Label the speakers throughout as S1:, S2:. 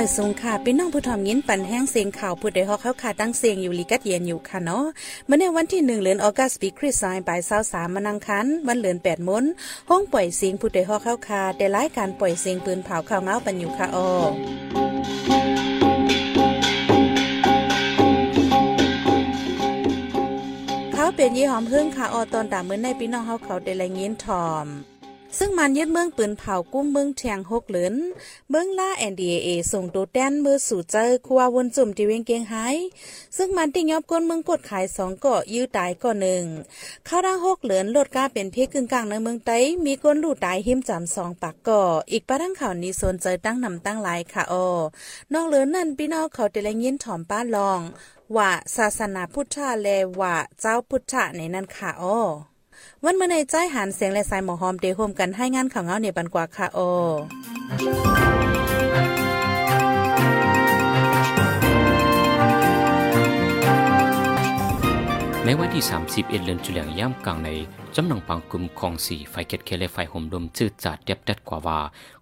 S1: บ่ายสงค่ะพี่น้องผู้ทอมยินปั่นแห้งเสียงข่าวผู้ใดฮอกเข้าขาตั้งเสียงอยู่ลีกัดเย็นอยู่ค่ะเนาะเมื่อในวันที่หนึ่งเดือนออกัสปีคริสต์ศักราชบ่ายเศร้าสามมานังคันวันเลือนแปดมนห้องปล่อยเสียงผู้ใดฮอกเข้าขาแต่รายการปล่อยเสียงปืนเผาข่าวเงาปันอยู่ค่ะออเขาเป็นยี่หอมเพิ่งค่ะออตอนตามเมื่อในพี่น้องเฮาเขาได้แรงยินทอม ซึ่งมันยึดเมืองปืนเผากุ้มเมืองแทงหกเหลือนเมืองล่า NDAA ส่งตัวแดนมือสู่เจอคัววนจุ่มที่เวงเกียงไฮซึ่งมันที่ยอบก้นเมืองกดขายสองเกาะยื้อตายก่อหนึ่งข้าวดังหกเหลือนลดก้าเป็นเพกึ่งกลางในเมืองไต้ มีก้นลู่ตายหิมจำสองปากเก่ออีกประทังข่าวนี้สนใจอตั้งนำตั้งหลายค่ะออนอกเหลือนนั่นพี่น้องเขาแต่ละยินถ่อมป้าลองว่าศาสนาพุทธะแลว่าเจ้าพุทธะในนั้นค่ะอ้อ วันเมื่อในใจหันเสียงและสายหมอหอมเดโฮมกันให้งานข่าวเงาในบันกว่าค่ะโอ
S2: ในวันที่ 30 เอ็ดเดือนจุลยงย่ำกลางในจำนองปังกลุ่มคองสีไฟเก็ดเคเลไฟห่มลมจืดจัดเด็บดัดกว่าว่า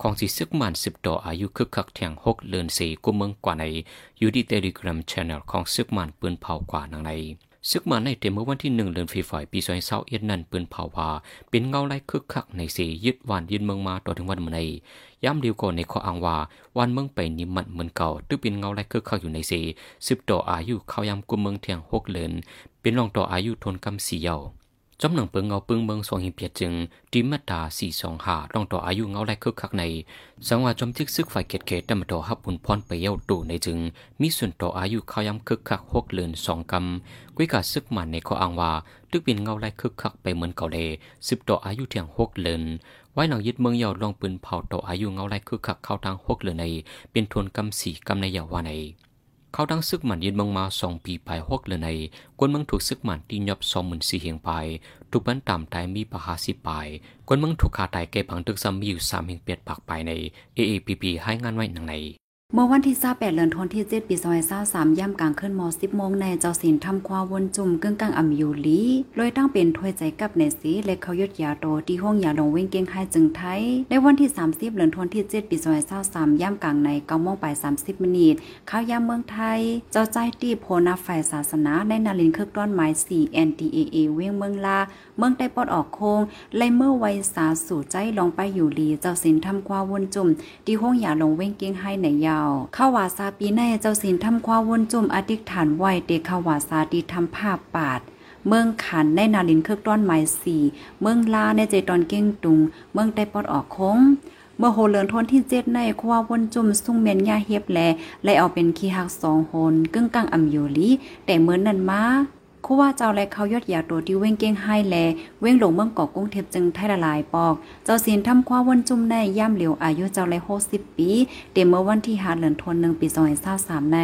S2: คองสีซึกมันสิบต่ออายุคึกคักแทงหกเลือนสีกุมเมืองกว่าในยูดีเตลิกรัมชแนลของซึกมันปืนเผากว่านังใน ซึกมาในเต็มเมื่อวันที่หนึ่งเดือนฟีฝอยปีซอยเศร้าเอ็ดนันปืนเผาวา เป็นเงาไล่คึกคักในสียึดวันยืนเมืองมาต่อถึงวันเมื่อในย้ำเดียวก่อนในข้ออ้างว่าวันเมืองไปนิมันเหมือนเก่าตื้อเป็นเงาไล่คึกคักอยู่ในสีสิบต่ออายุเขายำกุมเมืองเทียงหกเลนเป็นรองต่ออายุทนกำสีเยา จำหนังเปิงเงาปึงเมืองสองหินเปียจึงดีมาตาสี่สองหาต้องต่ออายุเงาแรกคึกคักใน สังว่าจอมทิกซึกฝ่ายเกตเกตดำต่อฮับบุญพรไปเย้าตูในจึง มีส่วนต่ออายุเขาย้ำคึกคักหกเลือนสองกำกุ้ยกาซึกมันในข้ออ้างว่าตึกเป็นเงาแรกคึกคักไปเหมือนเก่าเลยสิบต่ออายุเทียงหกเลือนไว้หลังยึดเมืองเยาลองปืนเผาต่ออายุเงาแรกคึกคักเข้าทางหกเลือนใน เป็นทวนกำสี่กำในเยาว่าใน เขาดังซึกหมันยืนมองมาสองปีไปหกเลยในกวนมังถูกซึกหมันที่หยบสองหมื่นสี่เหียงไปทุกบันตามตายมีปะหาสิไปกวนมังถูกขาตายแก่ผังตึกซ้ำมีอยู่สามเหียงเปียดปากไปใน AAPP ให้งานไว้หนังใน
S3: เมื่อวันที่28เดือนธันวาคมที่7ปี2023ย่ำกลางขึ้นม10โมงในเจ้าสินทำความวนจุ่มกึ่งกลางอำยูลีลอยตั้งเป็นถ้วยใจกับเนสีและเขายดยาโตที่ห้องยาลงเว้งเก้งให้จึงไทยในวันที่ 30เดือนธันวาคมที่7ปี2023ย่ำกลางใน9โมงไป30มินิทข้าวยามเมืองไทย เจ้าใจตีโพนาฝ่ายศาสนาในนาลินเคึกต้อนไม้4 NDAA เวียงเมืองลา เมืองได้ปอดออกโคงไลเมื่อไวสาสู่ใจลองไปอยู่ลีเจ้าสินทำควาวนจุ่มที่ห้องอยาลงเว้งเก้งให้ในยาวข้าวาซาปีในเจ้าสินทำควาวนจุ่มอธิษฐานไหวเตข้าวาซาดีทำภาพปาดเมืองขันในนาลินเครือกต้อนไม้สี่เมืองลาในเจตอนเก้งตุง เมืองได้ปอดออกโค้งเมื่อโหเลินทนที่เจ็ดในควาวนจุ่มสุ่งเมียนยาเฮียบแลและเอาเป็นขี้หักสองโหนกึ่งกลางอำอยู่ลีแต่เมื่อนั้นมา คู่ว่าเจ้าและเขายอดยาตัวที่เว้งเก้งให้แล เว้งหลงเมืองเกาะกุ้งเทพจึงไทยละลายปอก เจ้าศีลทำคว้าวันจุ่มในย่ำเหลียวอายุเจ้าและหกสิบปีเต็มเมื่อวันที่หาเหลือนทนหนึ่งปีสองพันสามใน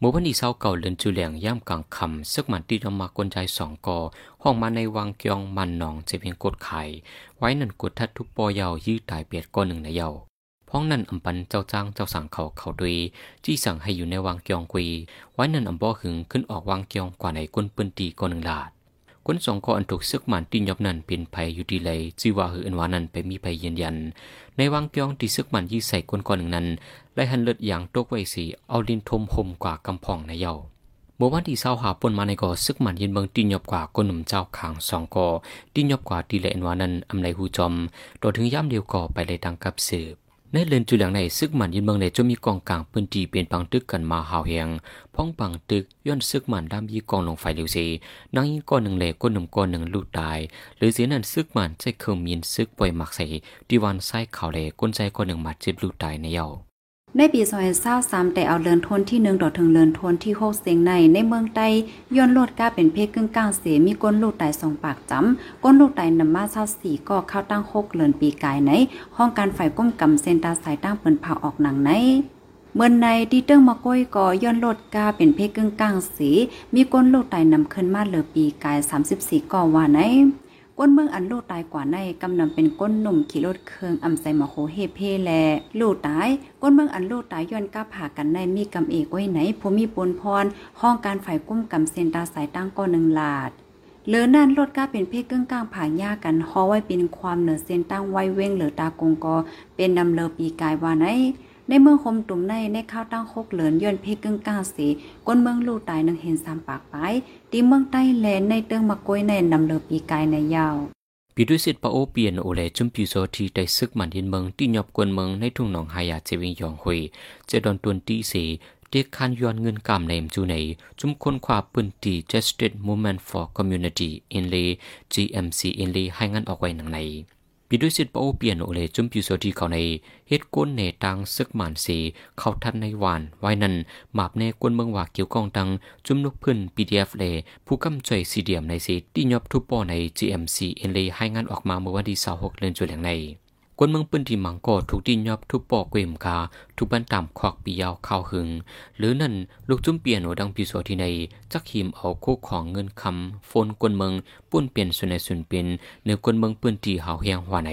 S2: เมื่อวันที่เศร้าเก่าเลือนจูเหลียงย่ำกลางคำซึกมันตีดมากลใจสองกอ ห้องมาในวังเกียงมันหนองจะเพียงกดไข่ไว้นั่นกดทัดทุบปอยายื้อตายเปียดก้อนหนึ่งในเยา พ้องนั่นอำปันเจ้าจ้างเจ้าสั่งเขาเขาดุยจี้สั่งให้อยู่ในวังเกียงกุยไว้นั่นอำบ่อหึงขึ้นออกวังเกียงกว่าในก้นปืนตีก้อนหนึ่งลาดก้นสองกออันถูกซึกมันตีนยบนั่นเป็นภัยอยู่ดีเลยจีว่าหืออันวานั้นไปมีภัยยืนยัน ในวังเกียงที่ซึกมันยี่ใส่ก้นก้อนหนึ่งนั้นไล่หันเลือดอย่างตกไว้สีเอาดินทมหมกว่ากำพองในเยาเมื่อวันที่เศร้าหาปนมาในก่อซึกมันยินเบิงตีนยบกว่าก้นหนุ่มเจ้าขางสองก่อตีนยบกว่าตีเลนวานั้นอำไลหูจอมตัวถึงย่ำเดียวก่อไปเลยดังกับสืบ ในเลือนจุหลังในซึกมันยินเมืองในจะมีกองกลางพื้นที่เป็นปังตึกกันมาหาวเฮียงพ้องปังตึกย้อนซึกมันดามยีกองลงไฟเร็วสีนางยิงก้อนหนึ่งเหล็กก้อนหนึ่งก้อนหนึ่งลูกตาย หรือเสียนั้นซึกมันใจเคืองมีนซึกปล่อยหมักใส่ดีวันไส้ข่าวเหล็กก้นใจก้อนหนึ่งมัดจิบลูกตายในเย้า
S3: ในปี2023แต่เอาเลินทนที่1ต่อถึงเลินทนที่6เสียงในในเมืองใต้ย้อนโลดก้าเป็นเพศกึ่งกลางเสียมีก้นลูกไต2ปากจำก้นลูกไตนำมา24ก็เข้าตั้ง6เลินปีกายในห้องการฝ่ายก้มกำเซนตาสายตั้งเปินเผาออกหนังในเมื่อในที่เติ้งมาก้อยก่อย้อนโลดกาเป็นเพศกึ่งกลางสี มีก้นลูกไตนำขึ้นมาเหลือปีกาย 34ก่อว่าใน ก้นเมืองอันลูกตายกว่าในกำนำเป็นก้นหนุ่มขี่รถเครื่องอำไซมาโคเฮเพแลลูกตาย ก้นเมืองอันลูกตายย้อนก้าผ่ากันในมีกำเอกไว้ไหนผู้มีปนพร ห้องการฝ่ายกุ้มกำเซนตาสายตั้งก้อนหนึ่งหลาดเหลือนั่นรถก้าเป็นเพศกึ่งกลางผ่ายากันฮอไว้เป็นความเหนือเส้นตั้งไว้เว้งเหลือตากงกอเป็นนำเลอปีกายว่าไหน ในเมืองคมตุ่มในในข้าวตั้งคกเหลือนย้อนเพกึ่งกาสีก้นเมืองลู่ตายหนึงเห็นสามปากไปตีเมืองใต้แลนในเติงมะกวยในนำเลือปีกายในยาว
S2: ปีด้วยสิทธิ์ปะโอเปลียนโอเลจุมปิโซทีได้ซึกมันยินเมืองที่หยอบกวนเมืองในทุ่งหนองหายาเจวิงยองหุยเจดอนตวนตีสีเด็กคันย้อนเงินกำในมจูในจุมคนควาปืนตี Justice Movement for Community อินเล GMC อินเลให้งันออกไว้หนังใน ปีด้วยสิทธิ์ปะโอเปียนโอเลจุมปิโซทีเขาในเฮ็ดก้นเนตังซึกมานสีเขาทันในวานไว้นั้นมาบในก้นเมืองว่าเกี่ยวกองตังจุมนกพื้นพีดีเอฟเลผู้กำจ่อยสีเดียมในสีที่ยอบทุปปอใน GMC เอ็นเลให้งานออกมาเมื่อวันที่26เดือนจุลายใน กวนเมืองปืนที่มังก็ถูกดินยอบทุบปอกเวมกาทุกบันตามควักปียาวข้าวหึง หรือนั่นลูกจุ้มเปียโนดังปีโสที่ในจักหิมเอาคู่ของเงินคำโฟนกวนเมืองปุ้นเปลี่ยนสุนในสุนเป็นเนื้อกวนเมืองปืนที่หาวเฮียงหัวใน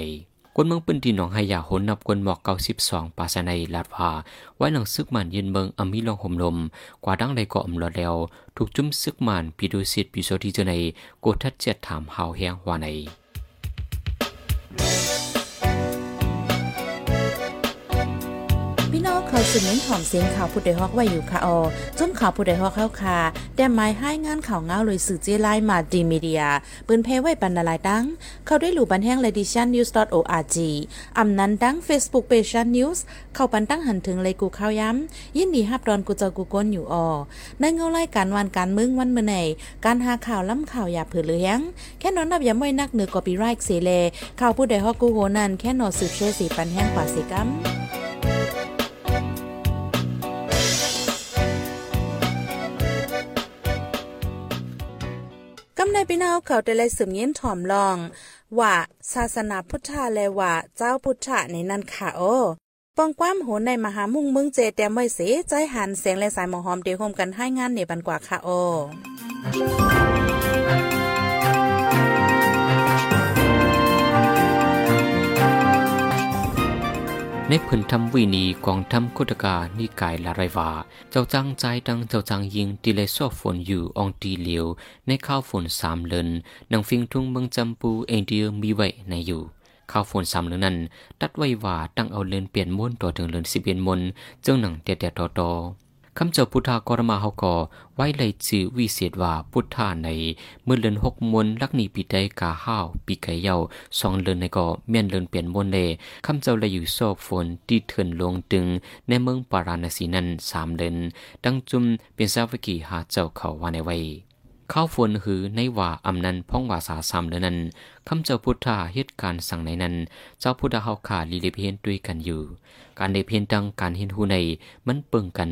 S2: กวนเมืองปืนที่หนองไฮยาหนนับกวนหมอกเก้าสิบสองปาสในลาดว่าไว้หนังซึกมันยืนเมืองอมีลองห่มลม กว่าดังใดก็อมลอดแล้วถูกจุ้มซึกมันปีดูสิตปีโสที่เจในโกทัดเจ็ดถามหาวเฮียงหัวใน
S1: คอยสืบเน้นหอมเสียงข่าวผู้ใดฮอกไว้อยู่ค่ะออจุ้มข่าวผู้ใดฮอกเข้าค่ะแต่หมายให้งานข่าวเงาเลยสื่อเจไลมาดีมีเดียปืนเพไว้ปันนาลายดัง เข้าด้วยหลู่บันแห้ง l e d i t i o n news org อำนั้นดัง Facebook page ชัน news เข้าปันตั้งหันถึงเลยกูข้าวย้ำ ยินดีฮับดอนกูเจอกูก้นอยู่ออในเงาไล่การวันการมึงวันเมื่อไหนการหาข่าวล้ำข่าวอย่าเผือเลี้ยงแค่นอนนับอย่าไม่นักเหนือกอปีไรค์เสเลข่าวผู้ใดฮอกกูโหนันแค่นอสืบเชื่อสีปันแห้งกว่าสิกัม ในพี่น้องเขาได้เลยสืบเย็นถ่อมลอง ว่าศาสนาพุทธาและว่าเจ้าพุทธะในนั้นค่ะโอ้ปองความโหในมหามุ่งมึงเจแต่ไม่เสียใจหันเสียงและสายหมอหอมเดียวโฮมกันให้งานในบันกว่าค่ะโอ้
S2: ในพื้นทำวินีกองทำคุตกานิกายละไรวา เจ้าจังใจดังเจ้าจังยิงตีเลซอฝนอยู่องตีเหลียว ในข้าวฝนสามเลนนังฟิงทุ่งเมืองจำปูเองเดียวมีไว้ในอยู่ข้าวฝนสามเลนนั้น ตัดไว้ว่าตั้งเอาเลนเปลี่ยนม้วนต่อถึงเลนสิบเอ็นมนเจ้าหนังเด็ดๆต่อต่อ คำเจ้าพุทธากรมาเฮาก็ไว้เลยจื่อวิเศษว่าพุทธาในเมื่อเลินหกมนลักนีปีใดกาห้าวปีไก่เยาสองเลินในก็เมียนเลินเปลี่ยนมนเลคำเจ้าเลยอยู่ซอกฝนที่เถินลงดึงในเมืองปาราณสีนั้นสามเลินดังจุมเป็นสาวกีหาเจ้าเขาว่าในไว้ ข้าวฝนหือในว่าอำนันพ่องว่าสาสามเดนั้นคำเจ้าพุทธาเหตุการสั่งในนั้น เจ้าพุทธเฮาขาลีเลเพียนด้วยกันอยู่ การในเพียนดังการเห็นหูในมันเปิงกัน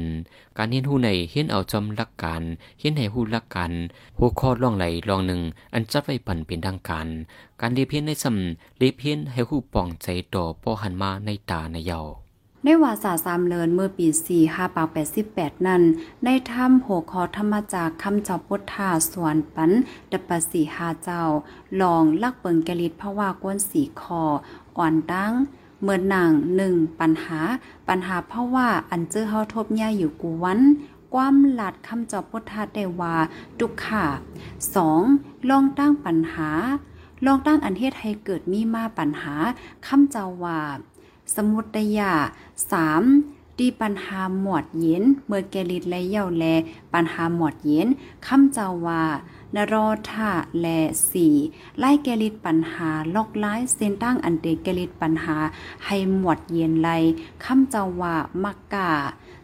S2: การเห็นหูในเห็นเอาจำลักการ เห็นให้หูลักการหัวข้อล่องไหลลองหนึ่ง อันจัดไว้ปันเป็นดังการ การเลเพียนในซ้ำเลเพียนให้หูป่องใจต่อป้อหันมาในตาในเยา
S3: ในวาสาสามเลินเมื่อปี4 5ปา88 นั้น ในถ้ำหัวคอธรรมจากคำเจ้าพุทธาสวนปันดปสีหาเจ้า ลองลักเปิงกลิดพระว่ากวนสีคอ อ่อนดังเมื่อหนังหนึ่งปัญหา ปัญหาเพราะว่าอันเจอเฮาทบย่าอยู่กูวันความหลัดคำเจ้าพุทธาได้ว่าทุกขาสองลองตั้งปัญหา ลองตั้งอันเทศให้เกิดมีมาปัญหาคำเจ้าว่า สมุตยา 3. ดีปัญหาหมอดเย็น เมื่อแกลิดและเย่าแล ปัญหาหมอดเย็นคำเจ้าว่านรอธาและสี่ไล่แกลิดปัญหาลอกไล่เส้นตั้งอันเดแกลิดปัญหา ให้หมอดเย็นไลคำเจ้าว่ามักกา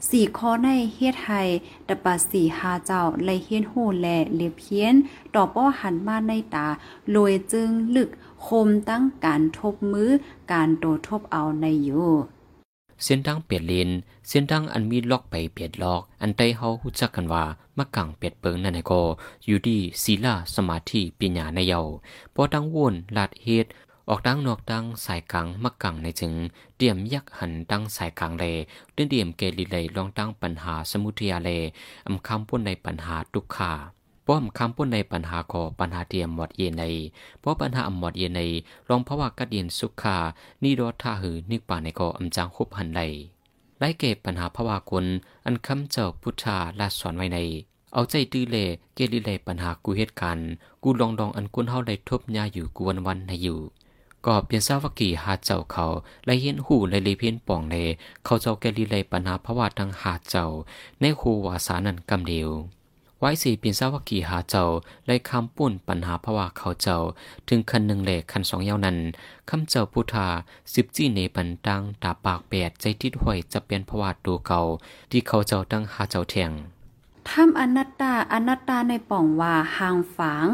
S3: สี่ข้อในเฮ็ดให้ตะปาสี่หาเจ้าไลเฮียนหูแลเลเพียน ต่อป้อหันมาในตาลอยจึงลึกคมตั้งการทบมือการโตทบเอาในอยู่
S2: เส้นทางเปลี่ยนเลนเส้นทางอันมีล็อกไปเปลี่ยนล็อก อันใดเฮาฮู้จักกันว่ามักกังเปลี่ยนเปิงนั่นก็อยู่ดีศีลาสมาธิปัญญาในเยาพอตั้งวนลาดเฮ็ด ออกดังนอกดังสายกลางมักกังในจึง เตรียมยักหันดังสายกลางเลเดินเดียมเกลิเลยลองตั้งปัญหาสมุทยาเลอำคำพ้นในปัญหาทุกขาป้อมคำพ้นในปัญหาคอปัญหาเตรียมหมดเยในเพราะปัญหาอมหมดเยในรองพระว่ากัดเย็นสุขานี่รอท่าหือนึกป่าในกออำจางคุบหันไลไล่เก็บปัญหาพระว่าคนอันคำเจ้าพุทธาลาสอนไว้ในเอาใจตื้อเลเกลิเลปัญหากูเหตุการณ์กูลองดองอันกุนเฮาได้ทบยาอยู่กวนวันในอยู่ ก็เปลี่ยนซาวกีหาเจ้าเขาและเห็นหูและลีเพียนป่องเลเขาเจ้าแกลีเลยปัญหาภาวะดังหาเจ้า ในคูวาสานันกำเดียวไว้สี่ปีนสาวกีหาเจ้าเลยคำปุ่นปัญหาภาวะเขาเจ้า ถึงคันหนึ่งเลคันสองเยาวนั้นคำเจ้าพุทธาสิบจี้เนปันตังตาปากแปดใจทิดห้วยจะเป็นภาวะตัวเก่าที่เขาเจ้าตั้งหาเจ้าแทง
S3: ทำอนัตตาอนัตตาในป่องว่าหางฝัง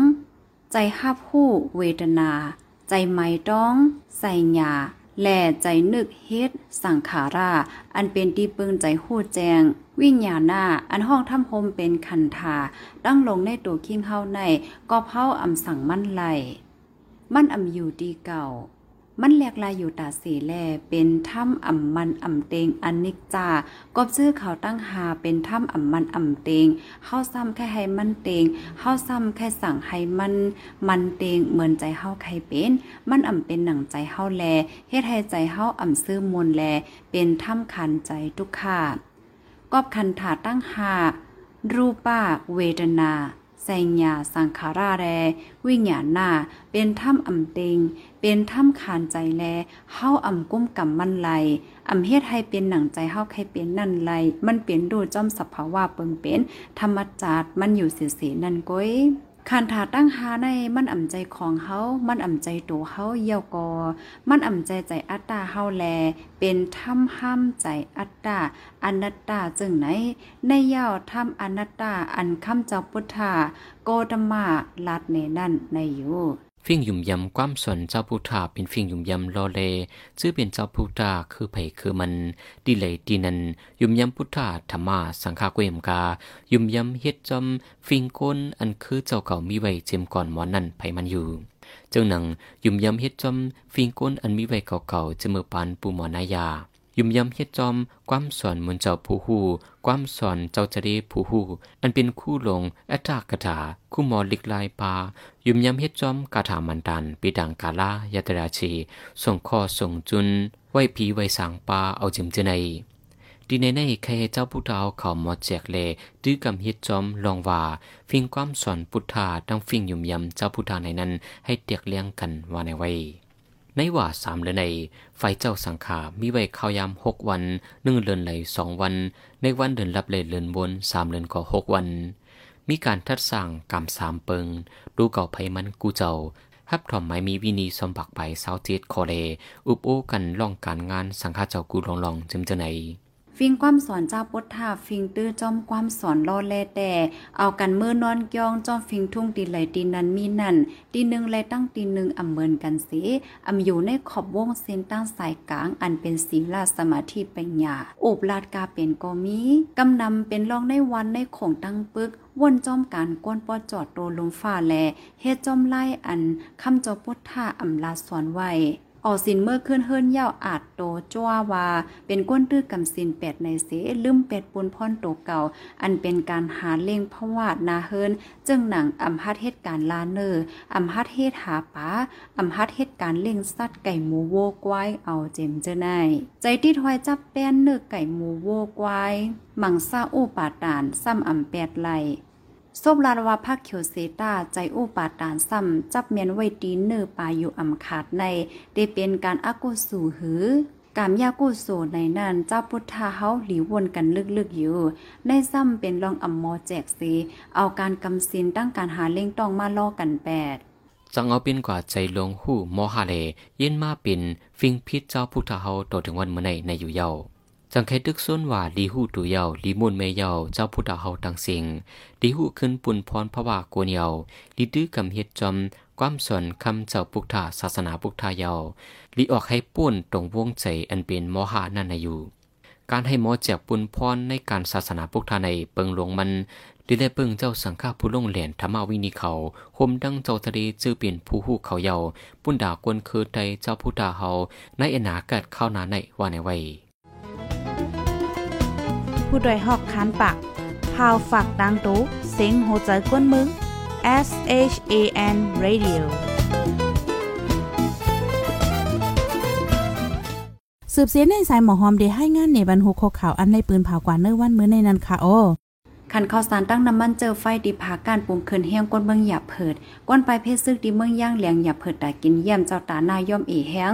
S3: ใจหับหู้เวทนา ใจไม่ต้องใส่หยาแหล่ใจนึกเฮ็ดสังขารา อันเป็นตีปึงใจหู้แจง วิ่งหยาหน้า อันห้องทำโฮมเป็นคันธาตั้งลงในตัวคิงเฮาในก็เผาอำสั่งมั่นไหล มั่นอำอยู่ดีเก่า มันแหลกลายอยู่ตาสีแลเป็นถ้ำอ่ำมันอ่ำเตงอันนิกจากบชื่อเขาตั้งหาเป็นถ้ำอ่ำมันอ่ำเตงเฮาซ้ำแค่ให้มันเตงเฮาซ้ำแค่สั่งให้มันมันเตงเหมือนใจเฮาใครเป็น มันอ่ำเป็นหนังใจเฮาแลเฮ็ดให้ใจเฮาอ่ำซื้อมวลแล เป็นถ้ำขันใจทุกข่ากอบคันถาตั้งหารูปาเวทนา แสงยาสังขาราแรวิญญาณหน้าเป็นถ้ำอ่ำเตงเป็นถ้ำคานใจแลเฮาอ่ำกุ้มกำมันไหลอ่ำเฮ็ดให้เป็นหนังใจเฮาใครเป็นนั่นไหลมันเป็นดูจอมสภาวะเปิงเป็น ธรรมจาตมันอยู่เสียๆนั่นก้อย คันถาตั้งหาในมันอ่ำใจของเฮา มันอ่ำใจตัวเฮาเยี่ยวกอ มันอ่ำใจใจอัตตาเฮาแล เป็นถ้ำห้ามใจอัตตาอนัตตาจึงไหน ในเยาวถ้ำอนัตตาอันคำเจ้าพุทธาโกตมาลาดเนนั่นในอยู่
S2: ฟิ่งยุ่มยำความสนเจ้าพุทธาเป็นฟิ่งยุ่มยำโลเลชื่อเป็นเจ้าพุทธาคือไผคือมันดีเลยดีนันยุ่มยำพุทธาธรรมะสังฆาเกวมกา ยุ่มยำเฮ็ดจอมฟิ่งก้นอันคือเจ้าเก่ามีไว้เจมก่อนหมอนั่นไผมันอยู่เจ้าหนังยุ่มยำเฮ็ดจอมฟิ่งก้นอันมีไว้เก่าๆจะมือปานปูหมอนายา ยุ่มยำเฮ็ดจอม ความสอนมุนเจ้าผู้หูความสอนเจ้าจะได้ผู้หูอันเป็นคู่ลงอัตากถา คู่หมอลิกลายปา ยุ่มยำเฮ็ดจอมกาถามันตันปีดังกาลายตราชีส่งข้อส่งจุน ไว้ผีไว้สางปาเอาจิมเจในดีในในใครเจ้าพุทธเอาเขาหมดแจกเลดื้อกำเฮ็ดจอมลองว่าฟิงความสอนพุทธาตั้งฟิงยุ่มยำเจ้าพุทธาในนั้น ให้เตียกเลี้ยงกันว่าในไว้ ในว่าสามเดือนใน ไฟเจ้าสังขามีไว้ข้าวยามหกวันหนึ่งเดือนไหลสองวัน ในวันเดือนรับเลยเดือนบนสามเดือนก็หกวัน มีการทัดสั่งกรรมสามเปิง ดูเก่าไพมันกูเจ้าฮับถอมไม้มีวินีสมบักไปเสาเจ็ดคอเล อุบโอกันล่องการงานสังฆาเจ้ากูลองลองจึงจะไหน
S3: ฟิงความสอนเจ้าปดท่าฟิงตื้อจอมความสอนรอแลแต่เอากันมือนอนยองจอมฟิงทุ่งตีไหลตีนั้นมีนั่นตีหนึ่งไหลตั้งตีหนึ่งอำเมินกันสีอำอยู่ในขอบวงเส้นตั้งสายกลางอันเป็นศีลาสมาธิปัญญาอุบลาดกาเป็นกมีกำนำเป็นรองในวันในของตั้งปึกวนจอมการก้นปอจอดโตลงฟ้าแลเฮ็ดจอมไล่อันคำจอปดท่าอำลาสอนไว้ ออสินเมื่อขึ้นเฮิรนเย่าอาจโตจ้ววา เป็นก้นตื้อกำสินแปดในเสลืมเป็ดปุนพ่อนโตเก่า อันเป็นการหาเล่งพวาดนาเฮิรนจึงหนังอำฮัดเหตุการลาเนอร์อำฮัดเฮ็ดหาป้าอำฮัดเหตุการเล่งสัตว์ไก่หมูโวกวายเอาเจมเจไนใจติดหอยจับแป้นเนื้อไก่หมูโวกวายมังซาอูปาตานซ้ำอำแปดไหล ซบลาดว่าพักเขียวเซตาใจอุปาตานซ้ำจับเมียนไว้ตีนเนื้อปาอยู่อำขาดในได้เป็นการอากุสู่หือกามยากุโสในนั้นเจ้าพุทธาเฮาหลีวนกันลึกๆอยู่ ในซ้ำเป็นรองอำมอแจกสีเอาการกำสินตั้งการหาเล่งต้องมาล่อกันแปด
S2: จังเอาเป็นกว่าใจลงหู้มอฮาเลยินมาเป็นฟิงพิษเจ้าพุทธาเฮาโตถึงวันเมื่อในในอยู่เยา จังแค่ตึกส้นว่าลีหูตูเยาลีมุนเมเยาเจ้าพุทธเฮาตังสิงลีหูขึ้นปุ่นพรพระว่ากวนเยาลีดื้อกำเฮ็ดจอมความสนคำเจ้าพุทธาศาสนาพุทธาเยาลีออกให้ป่นตรงวงใจอันเป็นมหานั่นนอยู่ การให้หมอแจกปุ่นพรในการศาสนาพุทธาในเปิงหลวงมันดีได้เปิงเจ้าสังฆาผู้ลงเหรียญธรรมวินีเขาคมดังเจ้าทะเลจื้อเปลี่ยนผู้หู้เขาเยาปุ้นด่ากวนคือใจเจ้าพุทธาเฮาในอนาเกิดเข้านาในว่าในไว้
S1: ผู้ดยหอกคันปากพาวฝากดังตู้เซ็งโหใจกวนมึง S H A N Radio สืบเสียในสายหมอหอมเดให้งานในบรรหุกข่าวอันในปืนเผากว่าเนื้อวันมื้อในนั้นค่ะโอ้
S3: คันข้าวสารตั้งน้ำมันเจอไฟดิพาการปรุงเคินแห้งก้นเมืองหยาเผิดก้นไปเพศซึกดิเมืองย่างเหลียงหยาเผิดแตากินเยี่ยมเจ้าตานายย่อมเอแห้ง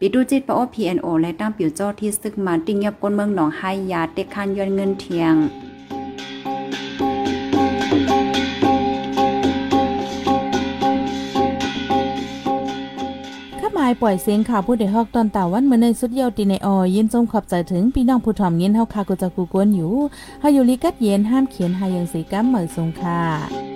S3: ปิดูจิตปอ PNO และตั้งปิวเจ้าที่ซึกมาติงยับก้นเมืองหนองไฮยาเต็กคันยอนเงินเทียง
S1: ข้ามายปล่อยเสียงข่าวผู้ใดฮอกตอนตาวันเมื่อในสุดเยาวตีในออยินทรงขอบใจถึงพี่น้องผู้ถ่อมเงินเฮาคากุจักกูกวนอยู่เฮาอยู่ลิกัดเย็นห้ามเขียนหายังสีกัมเหมือสงค่ะ